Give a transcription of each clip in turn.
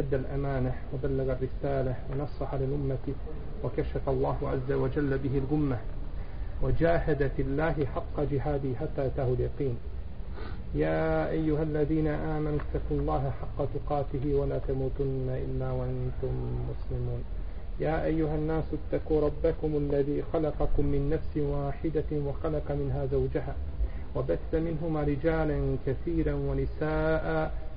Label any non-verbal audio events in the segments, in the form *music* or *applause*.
أدى الأمانة وبلغ الرسالة ونصح للأمة وكشف الله عز وجل به الغمة وجاهد في الله حق جهاده حتى أتاه اليقين. يا أيها الذين آمنوا اتقوا الله حق تقاته ولا تموتن إلا وأنتم مسلمون. يا أيها الناس اتقوا ربكم الذي خلقكم من نفس واحدة وخلق منها زوجها وبث منهما رجالا كثيرا ونساء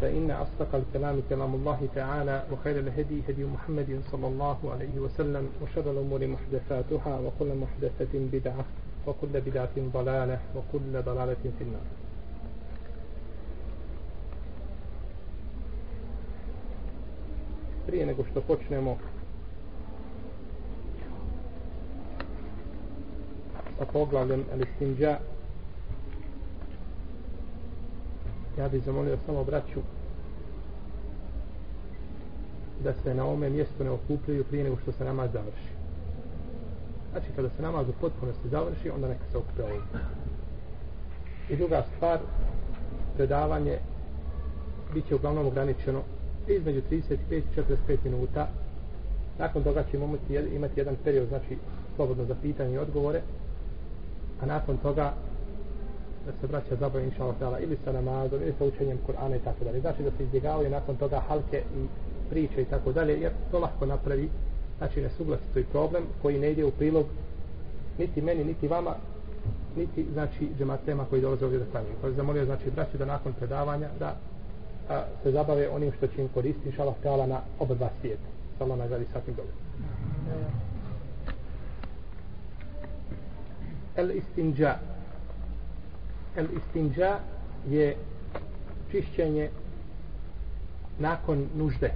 فإن أصدق الكلام كلام الله تعالى وخير الهدي هدي محمد صلى الله عليه وسلم وشر الأمور محدثاتها وكل محدثة بدعة وكل بدعة ضلالة وكل ضلالة في النار. Prije nego što počnemo sa poglavljem Elistinđa ja bih zamolio samo braću da se na ovome mjestu ne okupljaju prije nego što se namaz završi. Znači kada se namaz u potpunosti završi onda neka se okupe ovdje. I druga stvar predavanje bit će uglavnom ograničeno između 35 i 45 minuta. Nakon toga ćemo imati, imati jedan period znači slobodno za pitanje i odgovore a nakon toga da se vraća zabav inša Allah ili sa namazom ili sa učenjem Kur'ana i tako dalje. Znači da se izbjegavaju nakon toga halke i priče i tako dalje jer to lahko napravi znači nesuglasicu i problem koji ne ide u prilog niti meni niti vama niti znači džematema koji dolaze ovdje da klanjaju. Pa zamolio znači braću da nakon predavanja da a, se zabave onim što će im koristiti inša Allah na oba dva svijeta. Samo nagradi svakim dobro el istinđa el istinđa je čišćenje nakon nužde.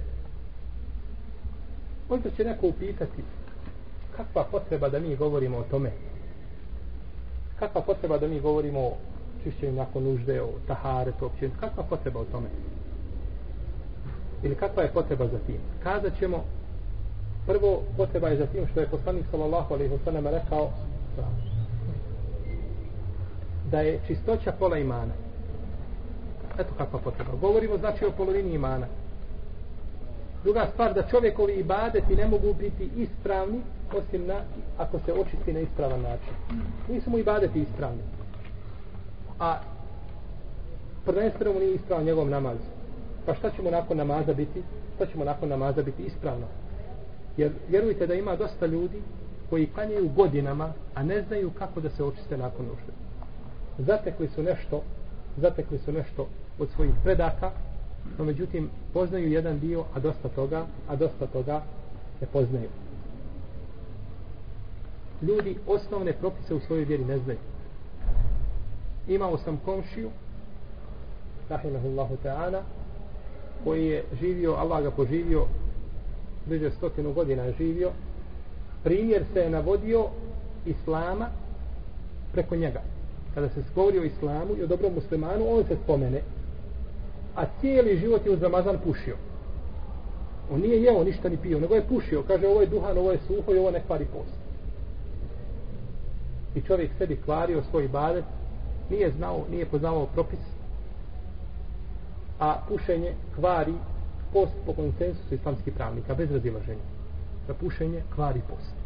Možda će neko upitati kakva potreba da mi govorimo o tome? Kakva potreba da mi govorimo o čišćenju nakon nužde o taharetu opće? Kakva potreba o tome? Ili kakva je potreba za tim? Kazat ćemo prvo potreba je za tim što je poslanik sallallahu alaihi wa sallam rekao da je čistoća pola imana. Eto kakva potreba. Govorimo znači o polovini imana. Druga stvar da čovjekovi ibadeti ne mogu biti ispravni osim na, ako se očisti na ispravan način. Nisu mu ibadeti ispravni. A prvenstveno mu nije ispravan njegov namaz. Pa šta ćemo nakon namaza biti? Šta ćemo nakon namaza biti ispravno? Jer vjerujte da ima dosta ljudi koji klanjaju godinama a ne znaju kako da se očiste nakon nužde zatekli su nešto zatekli su nešto od svojih predaka no međutim poznaju jedan dio a dosta toga a dosta toga ne poznaju. Ljudi osnovne propise u svojoj vjeri ne znaju. Imao sam komšiju rahimahullahu ta'ala koji je živio, Allah ga poživio bliže stotinu godina je živio. Primjer se je navodio islama preko njega kada se govori o islamu i o dobrom muslimanu on se spomene. A cijeli život je uz Ramazan pušio. On nije jeo ništa ni pio nego je pušio. Kaže ovo je duhan, ovo je suho i ovo ne kvari post. I čovjek sebi kvario svoj badet nije znao, nije poznavao propis a pušenje kvari post po konsensusu islamskih pravnika bez razilaženja. Da pušenje kvari post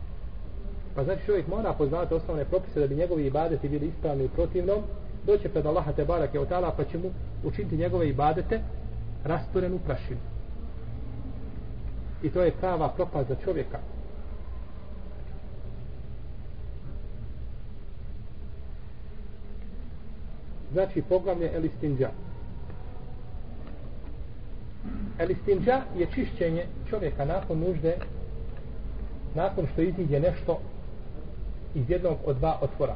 pa znači čovjek mora poznavati osnovne propise da bi njegovi ibadeti bili ispravni i protivnom doće pred Allaha te barake od tala pa će mu učiniti njegove ibadete rasturenu prašinu. I to je prava propast za čovjeka. Znači poglavlje Elistinđa. Elistinđa je čišćenje čovjeka nakon nužde, nakon što iziđe nešto iz jednog od dva otvora.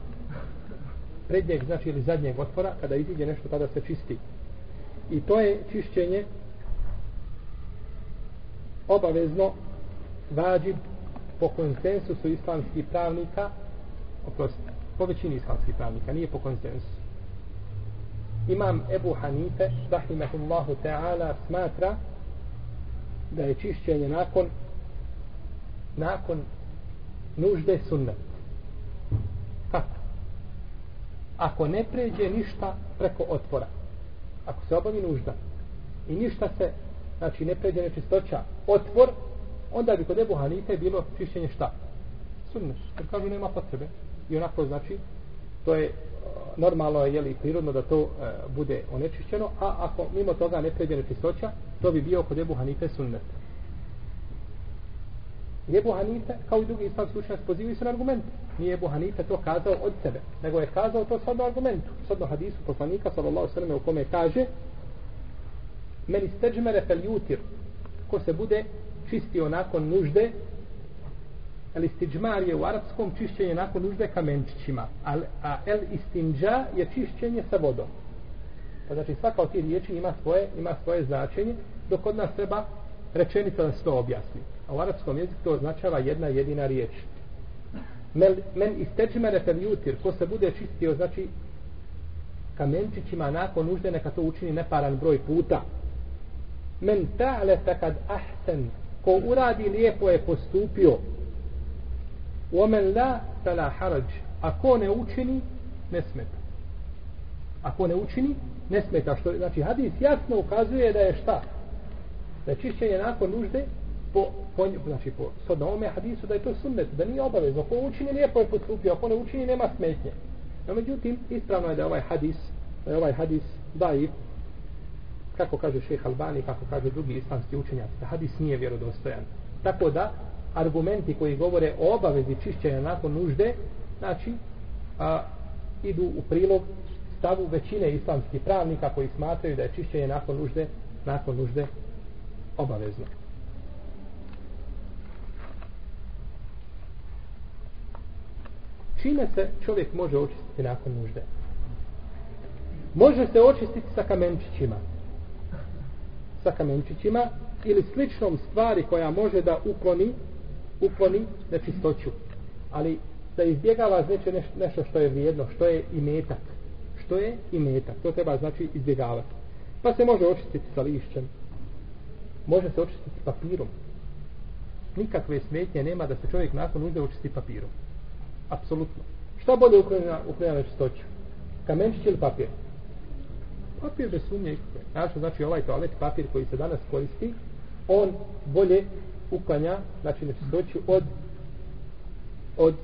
Prednjeg, znači, ili zadnjeg otvora, kada iziđe nešto, tada se čisti. I to je čišćenje obavezno vađib po konsensusu islamskih pravnika, oprostite, po većini islamskih pravnika, nije po konsensusu. Imam Ebu Hanife, rahimahullahu ta'ala, smatra da je čišćenje nakon nakon nužde sunnet. Kako? Ako ne pređe ništa preko otvora, ako se obavi nužda i ništa se, znači ne pređe nečistoća, otvor, onda bi kod Ebu Hanife bilo čišćenje šta? Sunnet. Jer kažu nema potrebe. I onako znači, to je eh, normalno je li prirodno da to e, bude onečišćeno, a ako mimo toga ne pređe nečistoća, to bi bio kod Ebu Hanife sunnet. Ebu Hanife, kao i drugi islamski učenjaci, pozivaju se na argument. Nije Ebu Hanife to kazao od sebe, nego je kazao to shodno argumentu. Shodno hadisu poslanika, sallallahu sallam, u kome kaže meni steđmere fel jutir, ko se bude čistio nakon nužde, El istiđmar je u arapskom čišćenje nakon nužde kamenčićima, a, a el istinđa je čišćenje sa vodom. Pa znači svaka od tih riječi ima svoje, ima svoje značenje, dok od nas treba rečenica da se to objasni a u arabskom jeziku to označava jedna jedina riječ. Men, men istečimere fel jutir, ko se bude čistio, znači kamenčićima nakon nužde neka to učini neparan broj puta. Men ta'le takad ahsen, ko uradi lijepo je postupio, omen la tala harađ, ako ne učini, ne smeta. Ako ne učini, ne smeta. Što, znači, hadis jasno ukazuje da je šta? Da čišćenje nakon nužde po, po, znači po sad ome hadisu da je to sunnet da nije obavezno. Ko učini lijepo je postupio ako ne učini nema smetnje. No međutim ispravno je da ovaj hadis da je ovaj hadis daji kako kaže šeha Albani kako kaže drugi islamski učenjaci da hadis nije vjerodostojan. Tako da argumenti koji govore o obavezi čišćenja nakon nužde, znači, a, idu u prilog stavu većine islamskih pravnika koji smatraju da je čišćenje nakon nužde, nakon nužde obavezno. Čime se čovjek može očistiti nakon nužde? Može se očistiti sa kamenčićima. Sa kamenčićima ili sličnom stvari koja može da ukloni ukloni nečistoću. Ali da izbjegava znači neš, nešto što je vrijedno, što je i metak. Što je i metak. To treba znači izbjegavati. Pa se može očistiti sa lišćem. Može se očistiti papirom. Nikakve smetnje nema da se čovjek nakon uđe očisti papirom. Apsolutno. Šta bolje uklonja, uklonja nečistoću? Kamenčić ili papir? Papir bez sumnje ikakve. Znači, znači ovaj toalet papir koji se danas koristi, on bolje uklanja, znači nečistoću od od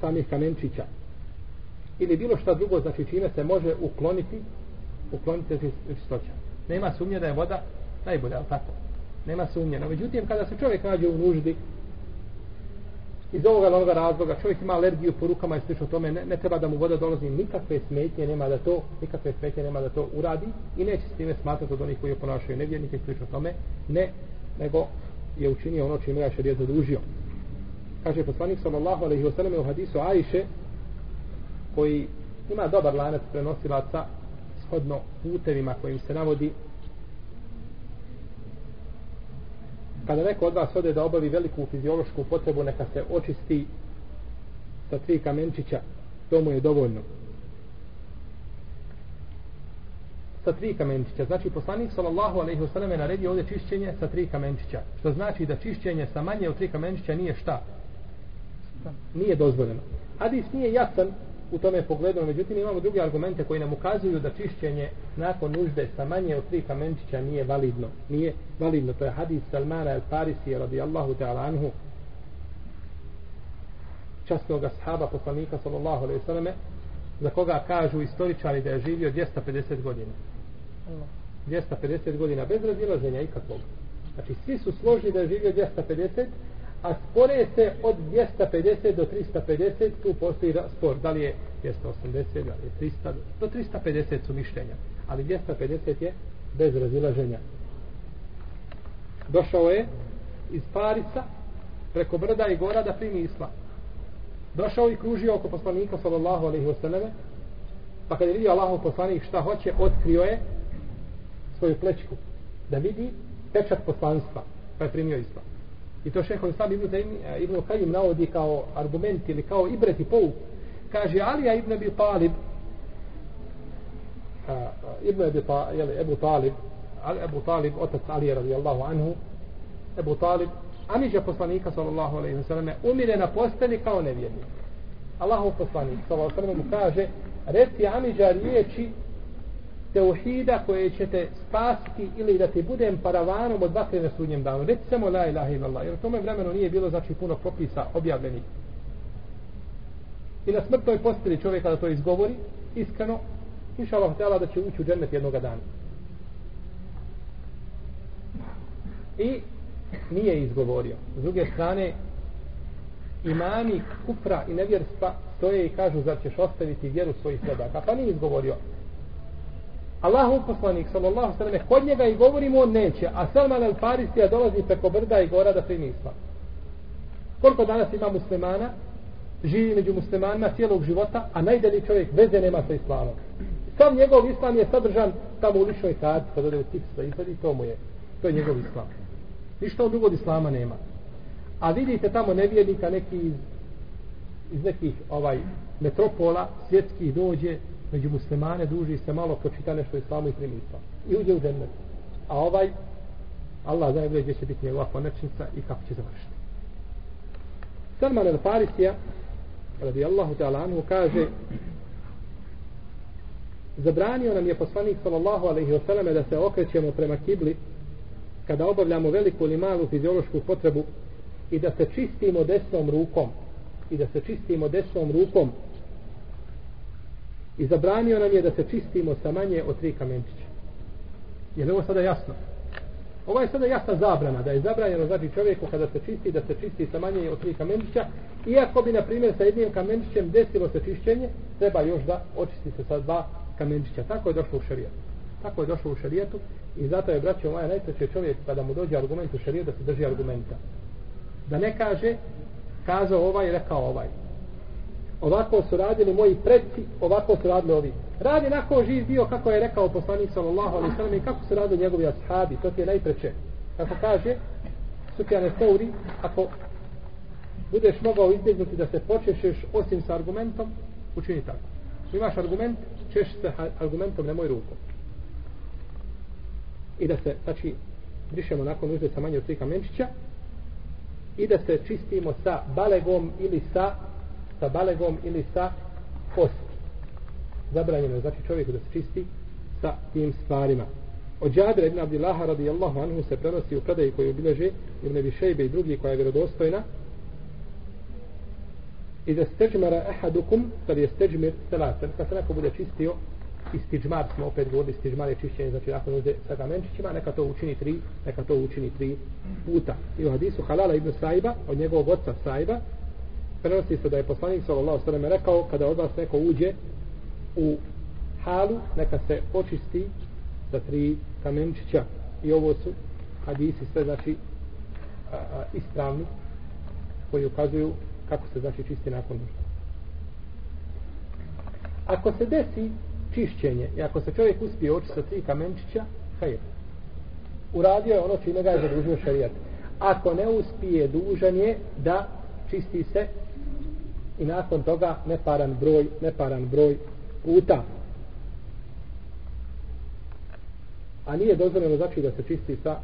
samih kamenčića. Ili bilo šta drugo, znači čime se može ukloniti ukloniti znači nečistoća. Nema sumnje da je voda najbolja, ali tako? Nema sumnje. No, međutim, kada se čovjek nađe u nuždi, iz ovoga ili onoga razloga čovjek ima alergiju po rukama i slično tome ne, ne treba da mu voda dolazi nikakve smetnje nema da to nikakve smetnje nema da to uradi i neće s time smatrati od onih koji oponašaju nevjernike i slično tome ne nego je učinio ono čime je šarijet zadužio. Kaže poslanik sallallahu alaihi wa sallam u hadisu Ajše koji ima dobar lanac prenosilaca shodno putevima kojim se navodi kada neko od vas ode da obavi veliku fiziološku potrebu neka se očisti sa tri kamenčića. To mu je dovoljno. Sa tri kamenčića. Znači poslanik sallallahu alejhi ve selleme naredio ovdje čišćenje sa tri kamenčića. Što znači da čišćenje sa manje od tri kamenčića nije šta? Nije dozvoljeno. Hadis nije jasan u tome pogledu, međutim imamo druge argumente koji nam ukazuju da čišćenje nakon nužde sa manje od tri kamenčića nije validno. Nije validno, to je hadis Salmana el Farisi radijallahu ta'ala anhu častnog ashaba poslanika sallallahu alaihi sallame za koga kažu istoričari da je živio 250 godina. 250 godina bez razilaženja ikakvog. Znači svi su složni da je živio 250 a spore se od 250 do 350, tu postoji spor, da li je 280, da li je 300, do 350 su mišljenja, ali 250 je bez razilaženja. Došao je iz Parisa preko brda i gora da primi islam. Došao i kružio oko poslanika sallallahu alaihi wasallam, pa kad je vidio Allahov poslanik šta hoće, otkrio je svoju plečku da vidi pečat poslanstva pa je primio islam. I to šeho Islam ibn, eh, ibn Kajim navodi kao argument ili kao ibret i pouk. Kaže Alija ibn Abi Talib a, ibn Abi Talib, jeli, Ebu Talib Ali, Ebu Talib, otac Alija radijallahu anhu Ebu Talib Amiđa poslanika sallallahu alaihi wa sallam umire na posteli kao nevjernik. Allahov poslanik sallallahu alaihi wa sallam mu kaže reci Amiđa riječi teuhida koje će te spasiti ili da ti budem paravanom od vatre na sudnjem danu. Reci samo la ilaha illallah. Jer u tome vremenu nije bilo znači puno propisa objavljenih. I na smrtnoj posteli čovjeka da to izgovori, iskreno, inša Allah htjela da će ući u džennet jednoga dana. I nije izgovorio. S druge strane, imani kufra i nevjerstva stoje i kažu zar ćeš ostaviti vjeru svojih predaka. Pa nije izgovorio. Allahu poslanik sallallahu sallam kod njega i govorimo on neće. A Salman al Farisija dolazi preko brda i gora da primi islam. Koliko danas ima muslimana živi među muslimanima cijelog života a najdeli čovjek veze nema sa islamom. Sam njegov islam je sadržan tamo u ličnoj karti pa kad ode u tips izvedi to mu je to je njegov islam. Ništa od drugog islama nema. A vidite tamo nevjernika neki iz, iz nekih ovaj metropola svjetskih dođe među muslimane duži se malo pročita nešto islamu i primi islam. I uđe u džennet. A ovaj, Allah zna gdje će biti njegova konačnica i kako će završiti. Salman al Farisija, radi Allahu ta'ala anhu, kaže zabranio nam je poslanik sallallahu alaihi wasallam da se okrećemo prema kibli kada obavljamo veliku ili malu fiziološku potrebu i da se čistimo desnom rukom i da se čistimo desnom rukom i zabranio nam je da se čistimo sa manje od tri kamenčića. Je li ovo sada jasno? Ovo je sada jasna zabrana, da je zabranjeno znači čovjeku kada se čisti, da se čisti sa manje od tri kamenčića, iako bi, na primjer, sa jednim kamenčićem desilo se čišćenje, treba još da očisti se sa dva kamenčića. Tako je došlo u šarijetu. Tako je došlo u šarijetu i zato je, braćo moja, najpreće čovjek kada mu dođe argument u šarijetu da se drži argumenta. Da ne kaže, kazao ovaj, rekao ovaj ovako su radili moji predci, ovako su radili ovi. Radi nakon živ bio kako je rekao poslanik sallallahu alaihi sallam i kako su radili njegovi ashabi, to ti je najpreče. Kako kaže, Sufjane Seuri, ako budeš mogao izbjegnuti da se počešeš osim sa argumentom, učini tako. Imaš argument, češ se argumentom, nemoj rukom. I da se, znači, brišemo nakon uzeti sa manje od tri kamenčića i da se čistimo sa balegom ili sa sa balegom ili sa kosti. Zabranjeno je znači čovjeku da se čisti sa tim stvarima. Od Jadra ibn Abdillaha radijallahu anhu se prenosi u predaji koju obileže Ibn Abi Šejbe i drugi koja je vjerodostojna i da steđmara ehadukum kad je steđmir selasen kad se neko bude čistio istiđmar smo opet govorili istiđmar je čišćenje znači nakon uze sa kamenčićima neka to učini tri neka to učini tri puta i u hadisu Halala ibn Saiba od njegovog oca Saiba prenosi se da je poslanik sallallahu alejhi ve rekao kada od vas neko uđe u halu neka se očisti sa tri kamenčića i ovo su hadisi sve znači a, a, ispravni koji ukazuju kako se znači čisti nakon nužda. Ako se desi čišćenje i ako se čovjek uspije očistiti sa tri kamenčića, hajde. Uradio je ono čime ga je zadužio šarijat. Ako ne uspije, dužan je da čisti se i nakon toga neparan broj, neparan broj puta. A nije dozvoljeno znači da se čisti sa,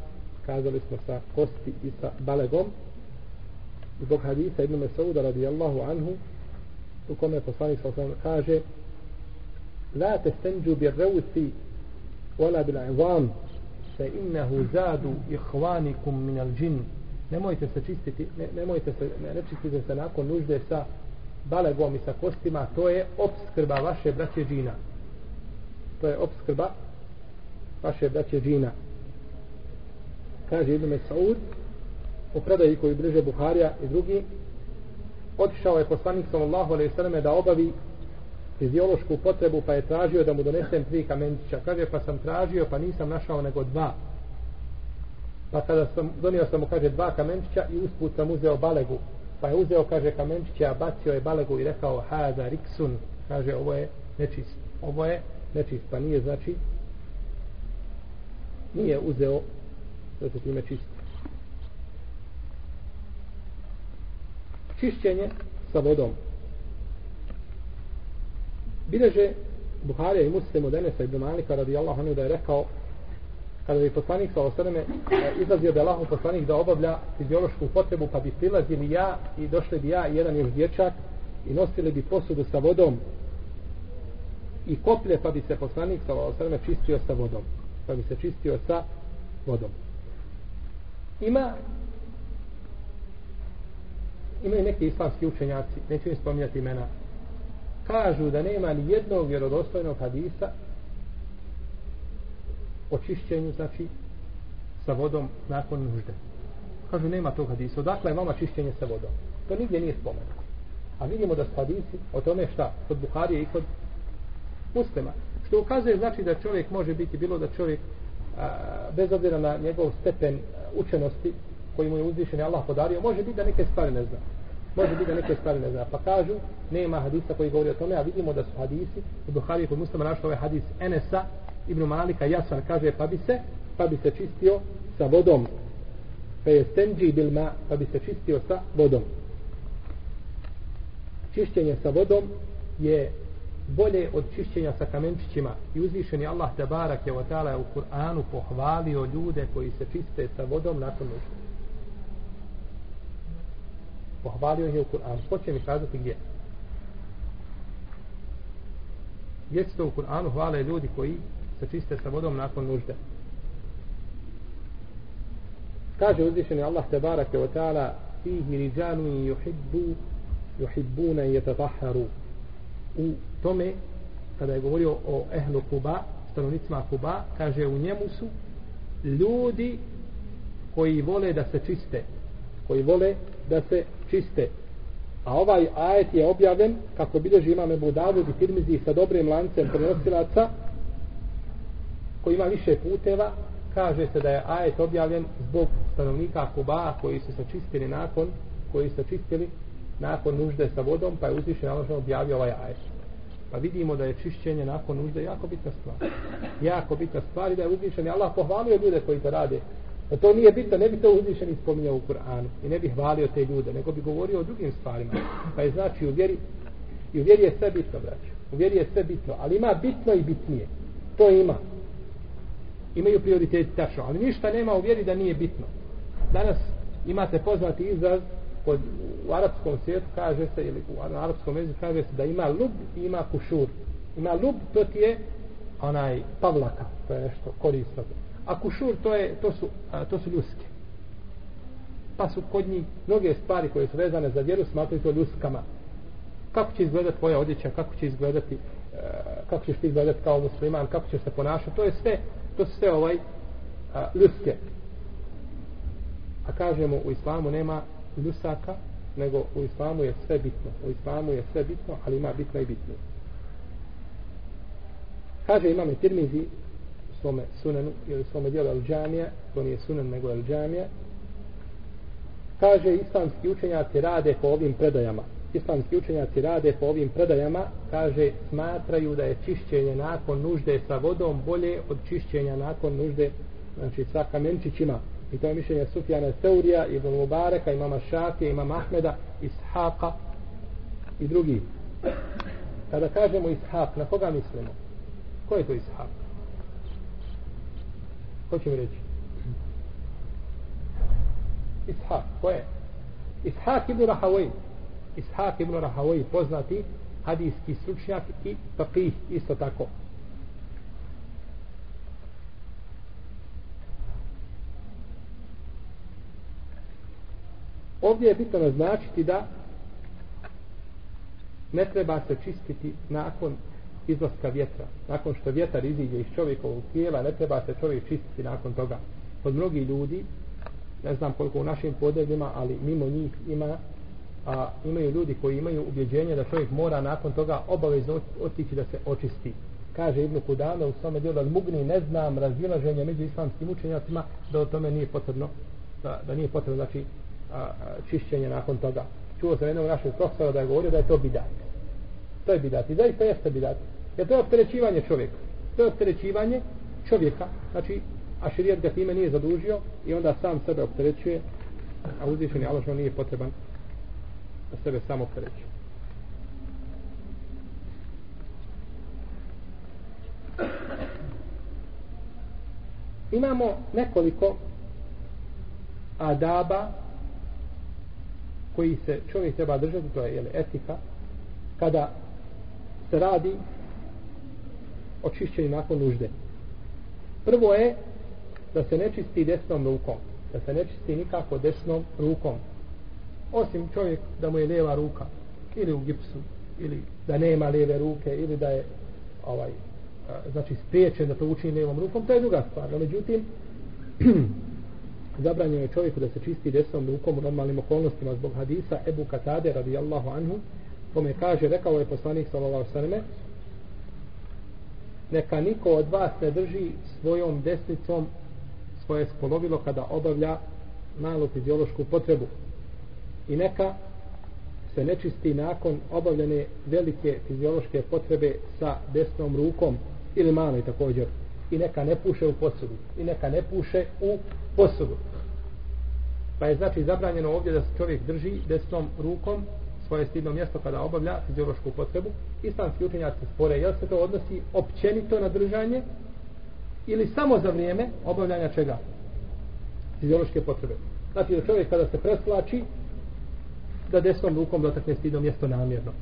kazali smo sa kosti i sa balegom. Zbog hadisa Ibn Mesauda radijallahu anhu u kome poslanik sa osnovno kaže La te stenđu bi reusi wala bil ivam fe innehu zadu ihvanikum minal džin nemojte se čistiti ne, nemojte se ne, ne čistite se nakon nužde sa balegom i sa kostima, to je obskrba vaše braće džina. To je obskrba vaše braće džina. Kaže Ibn Mesaud, u predaji koji bliže Buharija i drugi, otišao je poslanik sallallahu alaihi sallam da obavi fiziološku potrebu pa je tražio da mu donesem tri kamenčića. Kaže pa sam tražio pa nisam našao nego dva. Pa kada sam, donio sam mu kaže dva kamenčića i usput sam uzeo balegu. Pa je uzeo kaže kamenčića, bacio je balegu i rekao haza riksun. Kaže ovo je nečist. Ovo je nečist. Pa nije znači nije uzeo da se time čisti. Čišćenje sa vodom. Bileže Buharija i Muslim od Enesa ibn Malika radijallahu anhu da je rekao kada bi poslanik sa osreme e, izlazio da je poslanik da obavlja fiziološku potrebu pa bi prilazili ja i došli bi ja i jedan još dječak i nosili bi posudu sa vodom i koplje pa bi se poslanik sa osreme čistio sa vodom. Pa bi se čistio sa vodom. Ima imaju neki islamski učenjaci neću im spominjati imena kažu da nema ni jednog vjerodostojnog hadisa o čišćenju znači sa vodom nakon nužde. Kažu nema tog hadisa. Odakle je vama čišćenje sa vodom? To nigdje nije spomenuto. A vidimo da su hadisi o tome šta? Kod Buharije i kod muslima. Što ukazuje znači da čovjek može biti bilo da čovjek a, bez obzira na njegov stepen e, učenosti koji mu je uzvišen Allah podario može biti da neke stvari ne zna. Može biti da neke stvari ne zna. Pa kažu, nema hadisa koji govori o tome, a vidimo da su hadisi, u Buhari kod muslima našli ovaj hadis Enesa, Ibn Malika, jasan, kaže, pa bi se, pa bi se čistio sa vodom. Pa je stenđi bilma, pa bi se čistio sa vodom. Čišćenje sa vodom je bolje od čišćenja sa kamenčićima i uzvišeni Allah te barak je u Kur'anu pohvalio ljude koji se čiste sa vodom nakon nužde pohvalio je u Kur'anu. Ko će mi kazati gdje? Gdje se to u Kur'anu hvale ljudi koji se čiste sa vodom nakon nužde? Kaže uzvišeni Allah te barake wa ta'ala fihi riđanu yuhibbu yuhibbuna yatatahharu. u tome kada je govorio o ehlu Kuba stanovnicima Kuba kaže u njemu su ljudi koji vole da se čiste koji vole da se čiste. A ovaj ajet je objavljen, kako bilježi imam Ebu Davud i Tirmizi sa dobrim lancem prenosilaca, koji ima više puteva, kaže se da je ajet objavljen zbog stanovnika Kuba koji su se čistili nakon, koji su se čistili nakon nužde sa vodom, pa je uzvišen Allah objavio ovaj ajet. Pa vidimo da je čišćenje nakon nužde jako bitna stvar. Jako bitna stvar i da je uzvišen Allah pohvalio ljude koji to rade Da to nije bitno, ne bi to uzvišeni spominjao u Kur'anu i ne bi hvalio te ljude, nego bi govorio o drugim stvarima. Pa je znači u vjeri, i u vjeri je sve bitno, braću. U vjeri je sve bitno, ali ima bitno i bitnije. To ima. Imaju prioritet tačno, ali ništa nema u vjeri da nije bitno. Danas imate poznati izraz kod, u arapskom svijetu kaže se, ili u arapskom jeziku kaže se da ima lub i ima kušur. Ima lub, to ti je onaj pavlaka, to je nešto korisno. A kušur to, je, to, su, a, to su ljuske. Pa su kod njih mnoge stvari koje su vezane za vjeru smatruju to ljuskama. Kako će izgledati tvoja odjeća, kako će izgledati, e, kako ćeš ti izgledati kao musliman, kako ćeš se ponašati. To je sve, to su sve ovaj a, ljuske. A kažemo u islamu nema ljusaka, nego u islamu je sve bitno. U islamu je sve bitno, ali ima bitno i bitno. Kaže imam Tirmizi u svome sunanu ili svome dijelu Al-đamija, to nije sunan nego Al-đamija, kaže islamski učenjaci rade po ovim predajama islamski učenjaci rade po ovim predajama kaže smatraju da je čišćenje nakon nužde sa vodom bolje od čišćenja nakon nužde znači sa kamenčićima i to je mišljenje Sufjana Seurija Ibn Mubareka, imama Šafija, imama Ahmeda Ishaqa i drugi kada kažemo Ishaq na koga mislimo? ko je to Ishaq? Ko će mi reći? Ishak, ko je? Ishak ibn Rahavoj. Ishak ibn Rahavoj, poznati hadijski stručnjak i faqih isto tako. Ovdje je bitno naznačiti da ne treba se čistiti nakon izlaska vjetra. Nakon što vjetar iziđe iz čovjekovog tijela, ne treba se čovjek čistiti nakon toga. Kod mnogi ljudi, ne znam koliko u našim podebima, ali mimo njih ima a, imaju ljudi koji imaju ubjeđenje da čovjek mora nakon toga obavezno otići da se očisti. Kaže Ibn Kudame u svome djelu Al-Mugni, ne znam razilaženje među islamskim učenjacima da o tome nije potrebno da, da nije potrebno znači a, a, čišćenje nakon toga. Čuo sam jednog našeg profesora da je govorio da je to bidat. To je bidat. I zaista jeste bidat. Jer to je opterećivanje čovjeka. To je opterećivanje čovjeka. Znači, a širijet ga time nije zadužio i onda sam sebe opterećuje, a uzvišen je Allah nije potreban da sebe samo kreću. Imamo nekoliko adaba koji se čovjek treba držati, to je jel, etika, kada se radi o čišćenju nakon nužde. Prvo je da se ne čisti desnom rukom. Da se ne čisti nikako desnom rukom. Osim čovjek da mu je lijeva ruka ili u gipsu ili da nema lijeve ruke ili da je ovaj znači spriječen da to učini lijevom rukom, to je druga stvar. No, međutim, *clears throat* zabranjeno je čovjeku da se čisti desnom rukom u normalnim okolnostima zbog hadisa Ebu Katade radijallahu anhu kome kaže, rekao je poslanik sallallahu sallam neka niko od vas ne drži svojom desnicom svoje spolovilo kada obavlja malu fiziološku potrebu i neka se nečisti nakon obavljene velike fiziološke potrebe sa desnom rukom ili maloj također. I neka ne puše u posudu. I neka ne puše u posudu. Pa je znači zabranjeno ovdje da se čovjek drži desnom rukom svoje stidno mjesto kada obavlja fiziološku potrebu. Islamski učenjaci spore jel se to odnosi općenito na držanje ili samo za vrijeme obavljanja čega? Fiziološke potrebe. Znači da čovjek kada se preslači da desnom rukom dotakne stidno mjesto namjerno.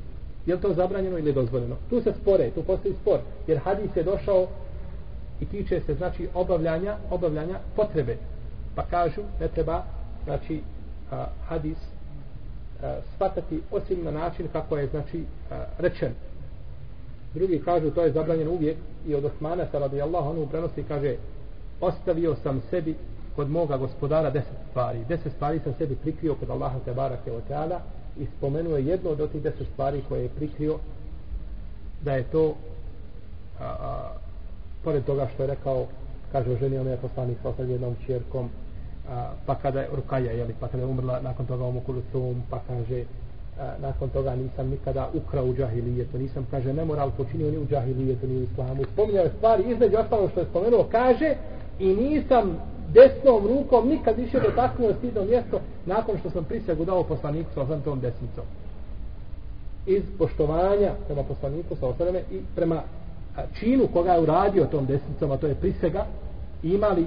Je li to zabranjeno ili dozvoljeno? Tu se spore, tu postoji spor jer hadis je došao i tiče se znači obavljanja obavljanja potrebe. Pa kažu ne treba znači a, hadis a, shvatati osim na način kako je znači a, rečen. Drugi kažu to je zabranjeno uvijek i od Osmana sa radijallahu anhu prenosi kaže ostavio sam sebi kod moga gospodara deset stvari deset stvari sam sebi prikrio kod Allaha te barake o teala i spomenuo jedno od tih deset stvari koje je prikrio da je to a, a, pored toga što je rekao kaže oženio me je poslanik sa jednom čjerkom a, pa kada je Rukaja, jeli, pa kada je umrla nakon toga omu Kulusum, pa kaže a, nakon toga nisam nikada ukrao u džahilijetu, nisam, kaže, nemoral počinio ni u džahilijetu, ni u islamu. Spominjao stvari, između ostalo što je spomenuo, kaže, i nisam desnom rukom nikad više dotaknuo stidno mjesto nakon što sam prisegu dao poslaniku sa osam tom desnicom. Iz poštovanja prema poslaniku sa osam i prema činu koga je uradio tom desnicom, a to je prisega, imali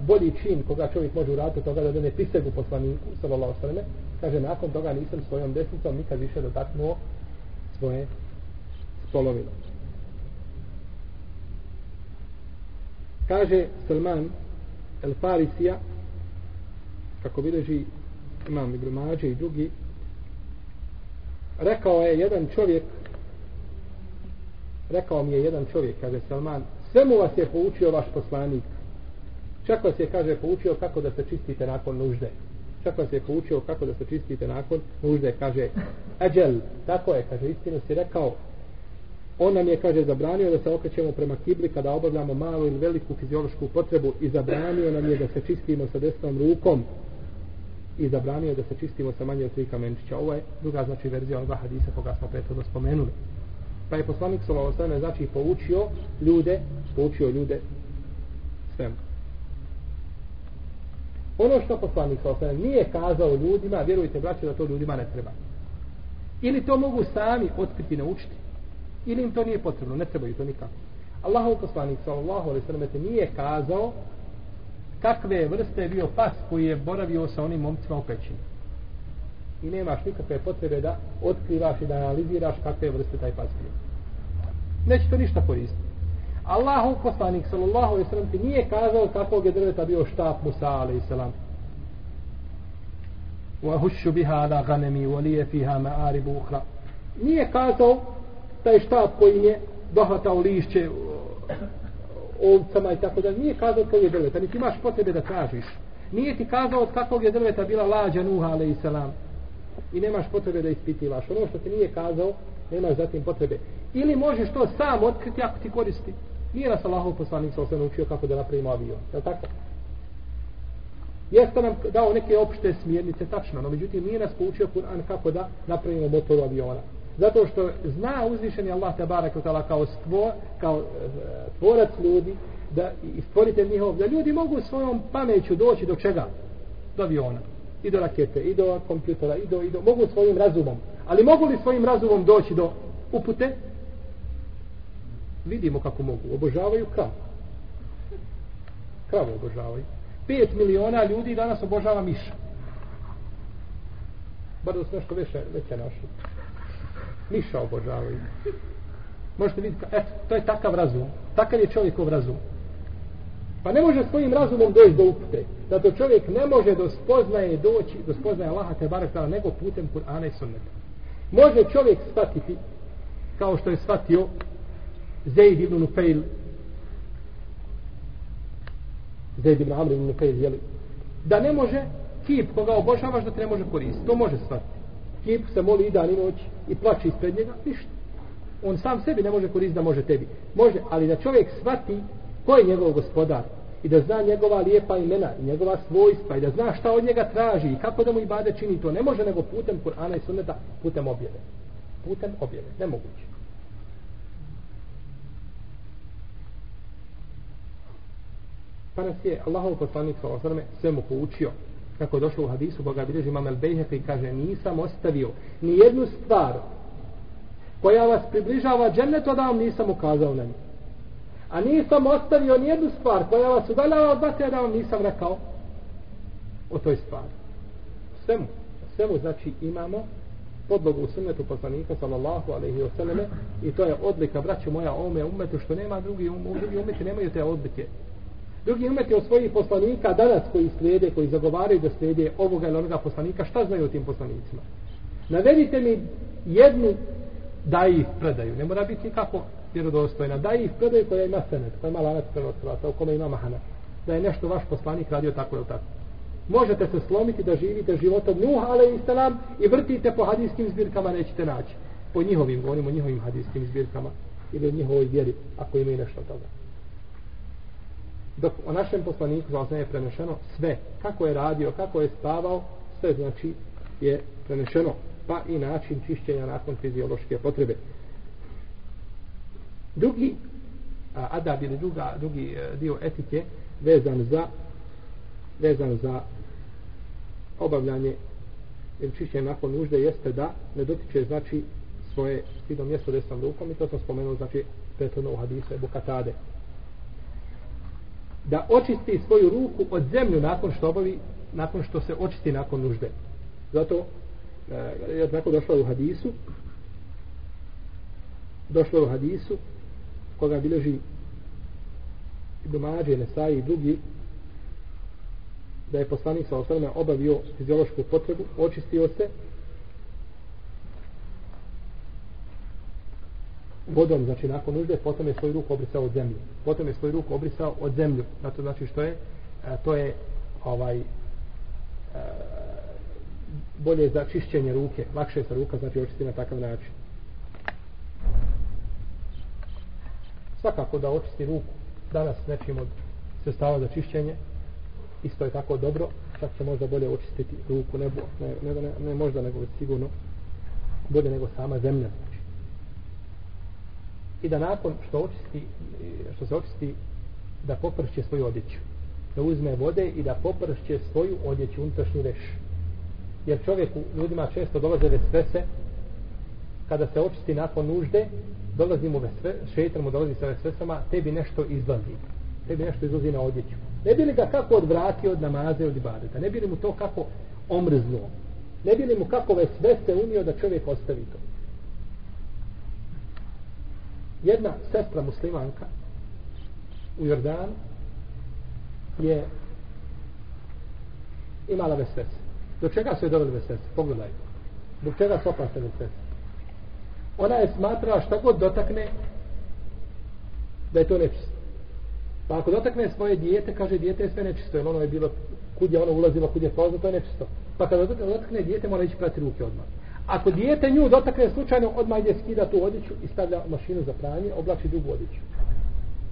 bolji čin koga čovjek može uraditi toga da dene prisegu poslaniku sallallahu alejhi kaže nakon toga nisam svojom desnicom nikad više dotaknuo svoje spolovilo kaže Salman El Farisija kako bileži imam Ibn Mađe i drugi rekao je jedan čovjek rekao mi je jedan čovjek kaže Salman sve mu vas je poučio vaš poslanik Čak vas je, kaže, poučio kako da se čistite nakon nužde. Čak vas je poučio kako da se čistite nakon nužde. Kaže, Eđel, tako je, kaže, istinu si rekao, on nam je, kaže, zabranio da se okrećemo prema kibli kada obavljamo malu ili veliku fiziološku potrebu i zabranio nam je da se čistimo sa desnom rukom i zabranio da se čistimo sa manje od tri kamenčića. Ovo je druga, znači, verzija onoga hadisa koga smo prethodno spomenuli. Pa je poslanik Salovo znači, poučio ljude, poučio ljude svemu ono što poslanik sa nije kazao ljudima, vjerujte braće da to ljudima ne treba. Ili to mogu sami otkriti naučiti, ili im to nije potrebno, ne trebaju to nikako. Allahov poslanik sallallahu alejhi ve sellem nije kazao kakve vrste je bio pas koji je boravio sa onim momcima u pećini. I nemaš nikakve potrebe da otkrivaš i da analiziraš kakve vrste taj pas bio. Neće to ništa koristiti. Allahov poslanik sallallahu alejhi ve sellem ti nije kazao kakvog je drveta bio štap Musa alejhi selam. Wa hushu biha ala ghanami wa li fiha ma'arib ukhra. Nije kazao taj štap koji je dohvatao lišće ovcama i tako da nije kazao koji je drveta, niti imaš potrebe da tražiš. Nije ti kazao od kakvog je drveta bila lađa Nuha alejhi selam. i nemaš potrebe da ispitivaš. Ono što ti nije kazao, nemaš zatim potrebe. Ili možeš to sam otkriti ako ti koristi. Nije nas Allahov poslanik sa osam učio kako da napravimo avion. Je tako? Jeste nam dao neke opšte smjernice, tačno, no međutim nije nas poučio Kur'an kako da napravimo motor aviona. Zato što zna uzvišeni Allah te barak kao stvo, kao e, tvorac ljudi, da i stvorite njihov, da ljudi mogu svojom pameću doći do čega? Do aviona. I do rakete, i do kompjutera, i do, i do, mogu svojim razumom. Ali mogu li svojim razumom doći do upute? Vidimo kako mogu. Obožavaju krav. Kravu obožavaju. 5 miliona ljudi danas obožava miša. Bar da su nešto veće, veće našli. Miša obožavaju. Možete vidjeti, eto, to je takav razum. Takav je čovjekov razum. Pa ne može svojim razumom doći do upute. Zato čovjek ne može do spoznaje doći, do spoznaje Allaha te barakala, nego putem Kur'ana i sunneta. Može čovjek shvatiti, kao što je shvatio Zaid ibn Nufail, Zaid ibn Amr ibn Nufail, jeli, da ne može kip koga obožavaš da te ne može koristiti. To može shvatiti. Kip se moli i dan i noć i plaće ispred njega, ništa. On sam sebi ne može koristiti da može tebi. Može, ali da čovjek shvati ko je njegov gospodar i da zna njegova lijepa imena i njegova svojstva i da zna šta od njega traži i kako da mu ibade čini to ne može nego putem Kur'ana i Sunneta putem objave putem objave, nemoguće pa nas je Allahov poslanik s.a.v. sve mu poučio kako je došlo u hadisu Boga bilježi Imam El-Bejhefe i kaže nisam ostavio ni jednu stvar koja vas približava džennetu da vam nisam ukazao na nju. A nisam ostavio ni jednu stvar koja vas udaljava od vatre da vam nisam rekao o toj stvari. Svemu. Svemu znači imamo podlogu u sunnetu poslanika sallallahu alaihi wa sallame i to je odlika braću moja ome umetu što nema drugi um, drugi umeti nemaju te odlike. Drugi umeti od svojih poslanika danas koji slijede, koji zagovaraju da slijede ovoga ili onoga poslanika, šta znaju o tim poslanicima? Navedite mi jednu da ih predaju. Ne mora biti nikako vjerodostojna. Da ih predaju koja ima senet, koja ima lanac prenosilaca, u kome ima mahana. Da je nešto vaš poslanik radio tako ili tako. Možete se slomiti da živite životom Nuh, ale i salam, i vrtite po hadijskim zbirkama, nećete naći. Po njihovim, govorimo o njihovim hadijskim zbirkama, ili o njihovoj vjeri, ako imaju nešto toga. Dok o našem poslaniku za je prenešeno sve, kako je radio, kako je spavao, sve znači je prenešeno, pa i način čišćenja nakon fiziološke potrebe. Drugi a, adab ili druga, drugi e, dio etike vezan za vezan za obavljanje ili čišćenje nakon nužde jeste da ne dotiče znači svoje stidno mjesto desnom rukom i to sam spomenuo znači prethodno u hadisu Ebu Katade da očisti svoju ruku od zemlju nakon što obavi nakon što se očisti nakon nužde. Zato e, je tako došlo u hadisu došlo u hadisu koga bileži domađe Nesai i drugi da je poslanik sa osvrame obavio fiziološku potrebu, očistio se vodom, znači nakon nužde, potom je svoju ruku obrisao od zemlju. Potom je svoju ruku obrisao od zemlju. Zato znači što je? A, to je ovaj a, bolje za čišćenje ruke, lakše sa ruka, znači očisti na takav način. svakako da očisti ruku danas nečim od sestava za čišćenje isto je tako dobro čak će možda bolje očistiti ruku nebo, ne, ne, ne, ne možda nego sigurno bolje nego sama zemlja i da nakon što očisti što se očisti da popršće svoju odjeću da uzme vode i da popršće svoju odjeću unutrašnju reš jer čovjeku ljudima često dolaze vesvese kada se očisti nakon nužde dolazi mu vesve, šeitan mu dolazi sa vesvesama, tebi nešto izlazi. Tebi nešto izlazi na odjeću. Ne bi li ga kako odvratio od namaze od ibadeta? Ne bi li mu to kako omrznuo? Ne bi li mu kako vesvese unio da čovjek ostavi to? Jedna sestra muslimanka u Jordanu je imala vesvese. Do čega su je doveli vesvese? Pogledajte. Do čega su opasne vesvese? ona je smatrala šta god dotakne da je to nečisto. Pa ako dotakne svoje dijete, kaže dijete je sve nečisto, jer ono je bilo kud je ono ulazilo, kud je prolazilo, to je nečisto. Pa kada dotakne dijete, mora ići prati ruke odmah. Ako dijete nju dotakne slučajno, odmah ide skida tu odjeću i stavlja mašinu za pranje, oblači drugu odjeću.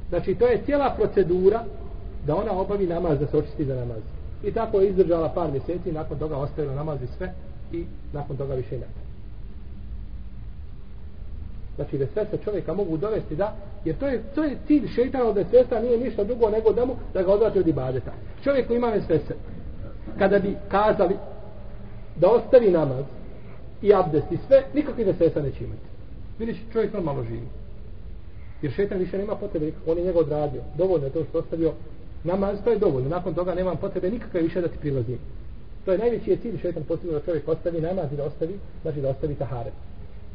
Znači, to je cijela procedura da ona obavi namaz, da se očisti za namaz. I tako je izdržala par mjeseci, nakon toga ostavila namaz i sve, i nakon toga više ne. Znači, da sve se čovjeka mogu dovesti da, jer to je, to je cilj šeitana od svesta, nije ništa drugo nego da mu, da ga odvrati od ibadeta. Čovjek koji ima vesvese, kada bi kazali da ostavi namaz i abdest i sve, nikakvi vesvesa neće imati. Vidiš, čovjek normalno živi. Jer šetan više nema potrebe, on je njega odradio. Dovoljno je to što ostavio namaz, to je dovoljno. Nakon toga nema potrebe nikakve više da ti prilazi. To je najveći je cilj šetan postavio da čovjek ostavi namaz i da ostavi, znači da ostavi tahare.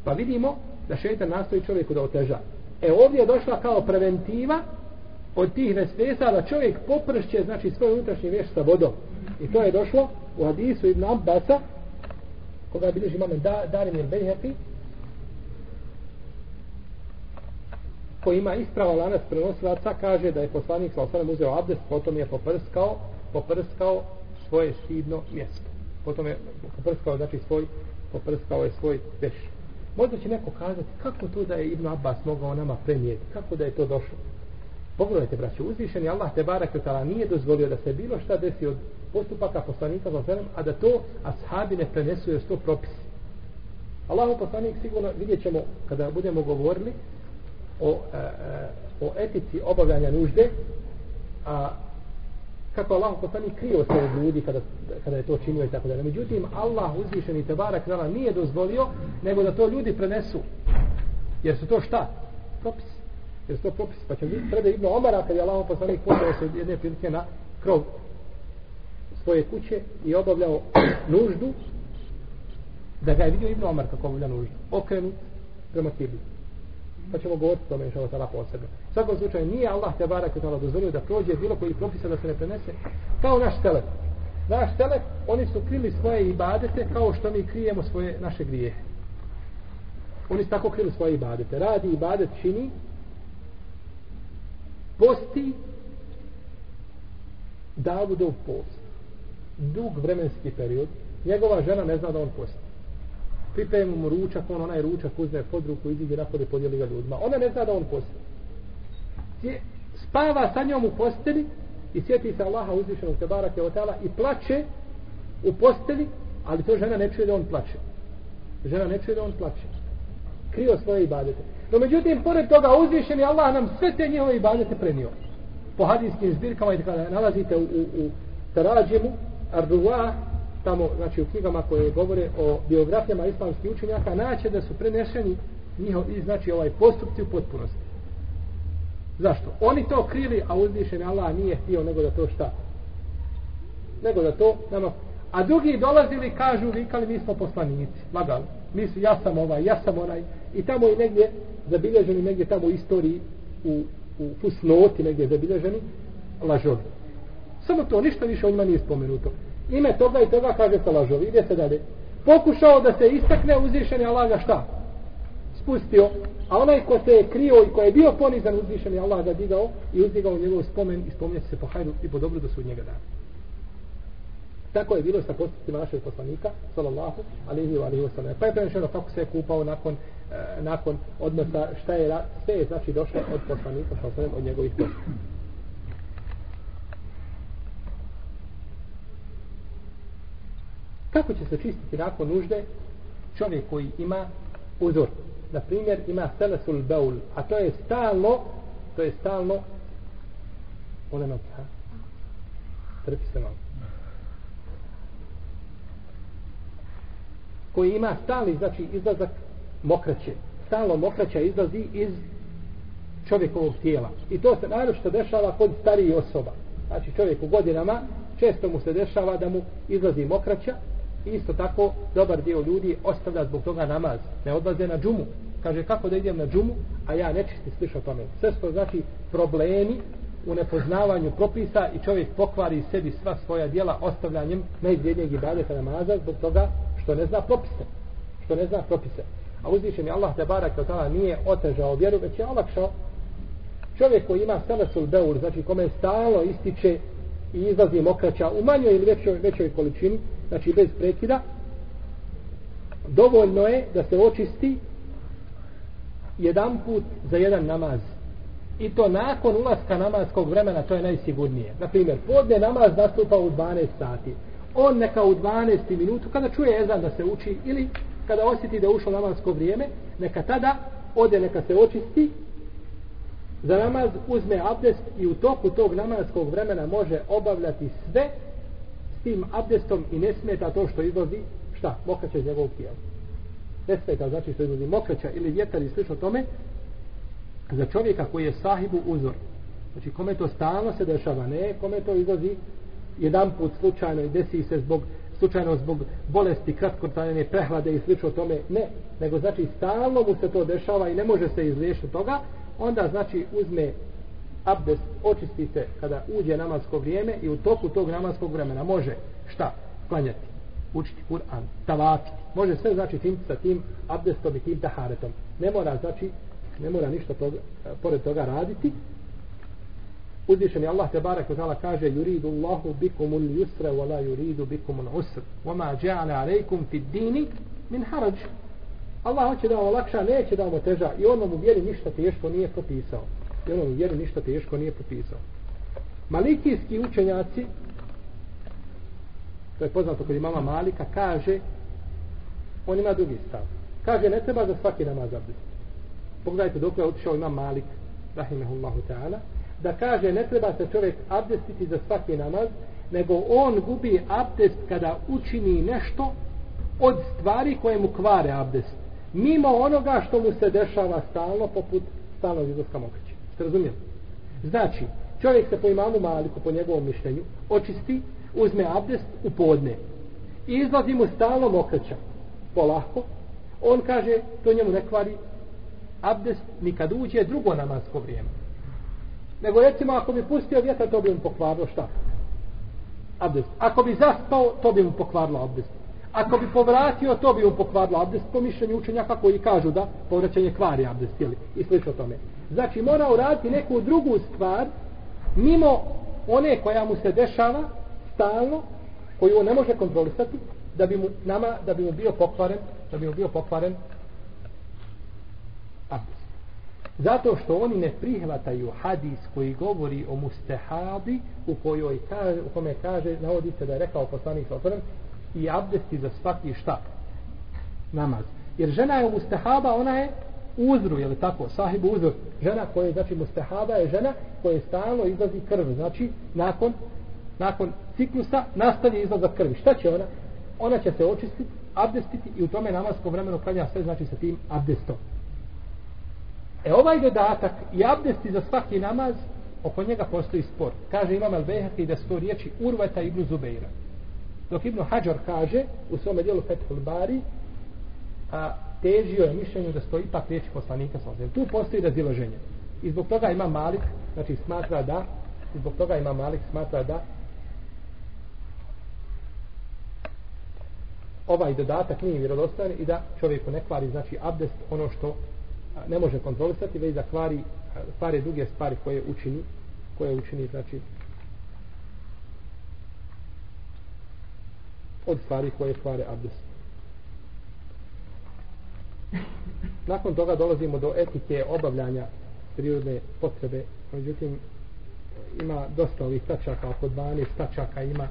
Pa vidimo da šetan nastoji čovjeku da oteža. E ovdje je došla kao preventiva od tih vesvesa da čovjek popršće znači svoj unutrašnji vješ sa vodom. I to je došlo u hadisu Ibn Abbasa koga bilježi imam da, Darim il Bejhepi koji ima ispravo lanac prenosilaca kaže da je poslanik sa osanem uzeo abdest potom je poprskao poprskao svoje šidno mjesto. Potom je poprskao znači svoj poprskao je svoj teš možda će neko kazati kako to da je Ibn Abbas mogao nama prenijeti? Kako da je to došlo? Pogledajte braću uzvišeni Allah te barak nije dozvolio da se bilo šta desi od postupaka poslanika za osanem a da to ashabi ne prenesu jer to propisi Allahu poslanik sigurno vidjet ćemo kada budemo govorili o, e, e o etici obavljanja nužde a kako Allah poslani krio se od ljudi kada, kada je to činio i tako da. Međutim, Allah uzvišen i tebarak nala nije dozvolio nego da to ljudi prenesu. Jer su to šta? Propis. Jer su to propis. Pa će biti prede Ibn Omara kada je Allah poslanik poslao se jedne prilike na krov svoje kuće i obavljao nuždu da ga je vidio Ibn Omar kako obavlja nuždu. Okrenut prema kibli pa ćemo govoriti tome inša Allah posebno. U svakom slučaju nije Allah te barak je dozvolio da prođe bilo koji propisa da se ne prenese kao naš telep. Naš telep, oni su krili svoje ibadete kao što mi krijemo svoje naše grijehe. Oni su tako krili svoje ibadete. Radi ibadet čini posti Davudov post. Dug vremenski period. Njegova žena ne zna da on posti pripremi mu ručak, on onaj ručak uzme pod ruku, iziđe napolje, podijeli ga ljudima. Ona ne zna da on posti. Spava sa njom u posteli i sjeti se Allaha uzvišenog te keotala i plače u posteli, ali to žena ne čuje da on plače. Žena ne čuje da on plače. Krio svoje ibadete. No međutim, pored toga uzvišeni Allah nam sve te njihove ibadete prenio. Po hadijskim zbirkama i kada nalazite u, u, u Tarađimu, Abdullah, tamo, znači u knjigama koje govore o biografijama islamskih učenjaka, naće da su prenešeni njihovi, znači ovaj postupci u potpunosti. Zašto? Oni to krili, a uzvišen Allah nije htio nego da to šta? Nego da to nama... A drugi dolazili, kažu, vikali, mi smo poslanici. Lagali. Mi su, ja sam ovaj, ja sam onaj. I tamo i negdje zabilježeni, negdje tamo u istoriji, u, u fusnoti negdje zabilježeni, lažovi. Samo to, ništa više o njima nije spomenuto ime toga i toga kaže se lažovi. Ide se dalje. Pokušao da se istakne uzvišeni Allah ga šta? Spustio. A onaj ko se je krio i ko je bio ponizan uzvišeni Allah ga digao i uzdigao njegov spomen i spominje se po hajdu i po dobru do sudnjega dana. Tako je bilo sa postupcima našeg poslanika, sallallahu alaihi wa alaihi wa sallam. Pa je prenešeno kako se je kupao nakon, e, nakon odnosa, šta je, sve je znači došlo od poslanika, sallallahu od njegovih postupcima. Kako će se čistiti nakon nužde čovjek koji ima uzor? Na primjer, ima selesul beul, a to je stalno, to je stalno oleno noći, ha? Trpi se malo. Koji ima stali, znači, izlazak mokraće. Stalno mokraća izlazi iz čovjekovog tijela. I to se naravno dešava kod starijih osoba. Znači, čovjek u godinama, često mu se dešava da mu izlazi mokraća, isto tako dobar dio ljudi ostavlja zbog toga namaz. Ne odlaze na džumu. Kaže kako da idem na džumu a ja nečisti sliša tome? Sve što znači problemi u nepoznavanju propisa i čovjek pokvari sebi sva svoja dijela ostavljanjem najvrijednijeg ibadeta namaza zbog toga što ne zna propise. Što ne zna propise. A uzvišen je Allah te barak od nije otežao vjeru već je olakšao. Čovjek koji ima selesul beur, znači kome stalo ističe i izlazi mokraća u manjoj ili većoj, većoj količini, znači bez prekida, dovoljno je da se očisti jedan put za jedan namaz. I to nakon ulaska namazskog vremena, to je najsigurnije. Na primjer, podne namaz nastupa u 12 sati. On neka u 12 minutu, kada čuje ezan da se uči, ili kada osjeti da je ušlo namazsko vrijeme, neka tada ode, neka se očisti, za namaz uzme abdest i u toku tog namazskog vremena može obavljati sve tim abdestom i ne smeta to što izlazi, šta, mokraća iz njegovog tijela. Ne smeta znači što izlazi mokraća ili vjetar i slično tome, za čovjeka koji je sahibu uzor. Znači kome to stalno se dešava, ne kome to izlazi jedan put slučajno i desi se zbog slučajno zbog bolesti, kratkotrajne prehlade i slično tome, ne, nego znači stalno mu se to dešava i ne može se izliješiti toga, onda znači uzme abdest, očisti se kada uđe namasko vrijeme i u toku tog namaskog vremena može šta? Klanjati, učiti Kur'an, tavakiti. Može sve znači tim sa tim abdestom i tim taharetom. Ne mora znači ne mora ništa toga, pored toga raditi. Uzvišeni Allah te barek u kaže yuridu Allahu bikum ul yusra wa la yuridu bikum ul usr wa ma ja'ala alaykum fi dini min haraj Allah hoće da vam olakša, neće da vam oteža i on vam u vjeri ništa teško nije propisao. I on ništa teško nije propisao. Malikijski učenjaci, to je poznato kod imama Malika, kaže, on ima drugi stav. Kaže, ne treba za svaki namaz abdest. Pogledajte dok je otišao imam Malik, rahimahullahu ta'ala, da kaže, ne treba se čovjek abdestiti za svaki namaz, nego on gubi abdest kada učini nešto od stvari koje mu kvare abdest mimo onoga što mu se dešava stalno poput stalnog izlaska mokrića. Ste? Znači, čovjek se po imamu Maliku, po njegovom mišljenju, očisti, uzme abdest u podne i izlazi mu stalno mokraća. Polako. On kaže, to njemu ne kvari abdest nikad uđe drugo namasko vrijeme. Nego recimo, ako bi pustio vjetar, to bi mu pokvarilo šta? Abdest. Ako bi zaspao, to bi mu pokvarilo abdest. Ako bi povratio, to bi mu pokvarilo abdest po mišljenju učenjaka koji kažu da povraćanje kvari abdest, jeli, i slično tome. Znači, mora uraditi neku drugu stvar, mimo one koja mu se dešava, stalno, koju on ne može kontrolisati, da bi mu, nama, da bi mu bio pokvaren, da bi mu bio pokvaren abdest. Zato što oni ne prihvataju hadis koji govori o mustehabi u kojoj kaže, u kome kaže, navodi se da je rekao poslanik sa i abdesti za svaki šta? Namaz. Jer žena je mustahaba, ona je uzru, je li tako? Sahibu uzru. Žena koja je, znači, mustahaba je žena koja je stalno izlazi krv. Znači, nakon, nakon ciklusa nastavlja izlazak krvi. Šta će ona? Ona će se očistiti, abdestiti i u tome namasko vremenu klanja sve, znači, sa tim abdestom. E ovaj dodatak i abdesti za svaki namaz, oko njega postoji spor. Kaže Imam Al-Behati da sto riječi Urveta ibn Zubeira. Dok Ibn Hajar kaže u svom dijelu Fethul Bari a težio je mišljenju da stoji ipak riječi poslanika sa ozem. Tu postoji razilaženje. I zbog toga ima Malik, znači smatra da, i zbog toga ima Malik smatra da ovaj dodatak nije vjerodostojan i da čovjeku ne kvari, znači abdest ono što ne može kontrolisati, već da kvari pare druge stvari koje učini, koje učini, znači od stvari koje kvare abdest. Nakon toga dolazimo do etike obavljanja prirodne potrebe. Međutim, ima dosta ovih tačaka, oko 12 tačaka ima,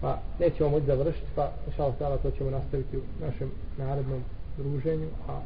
pa nećemo moći završiti, pa šal to ćemo nastaviti u našem narednom druženju, a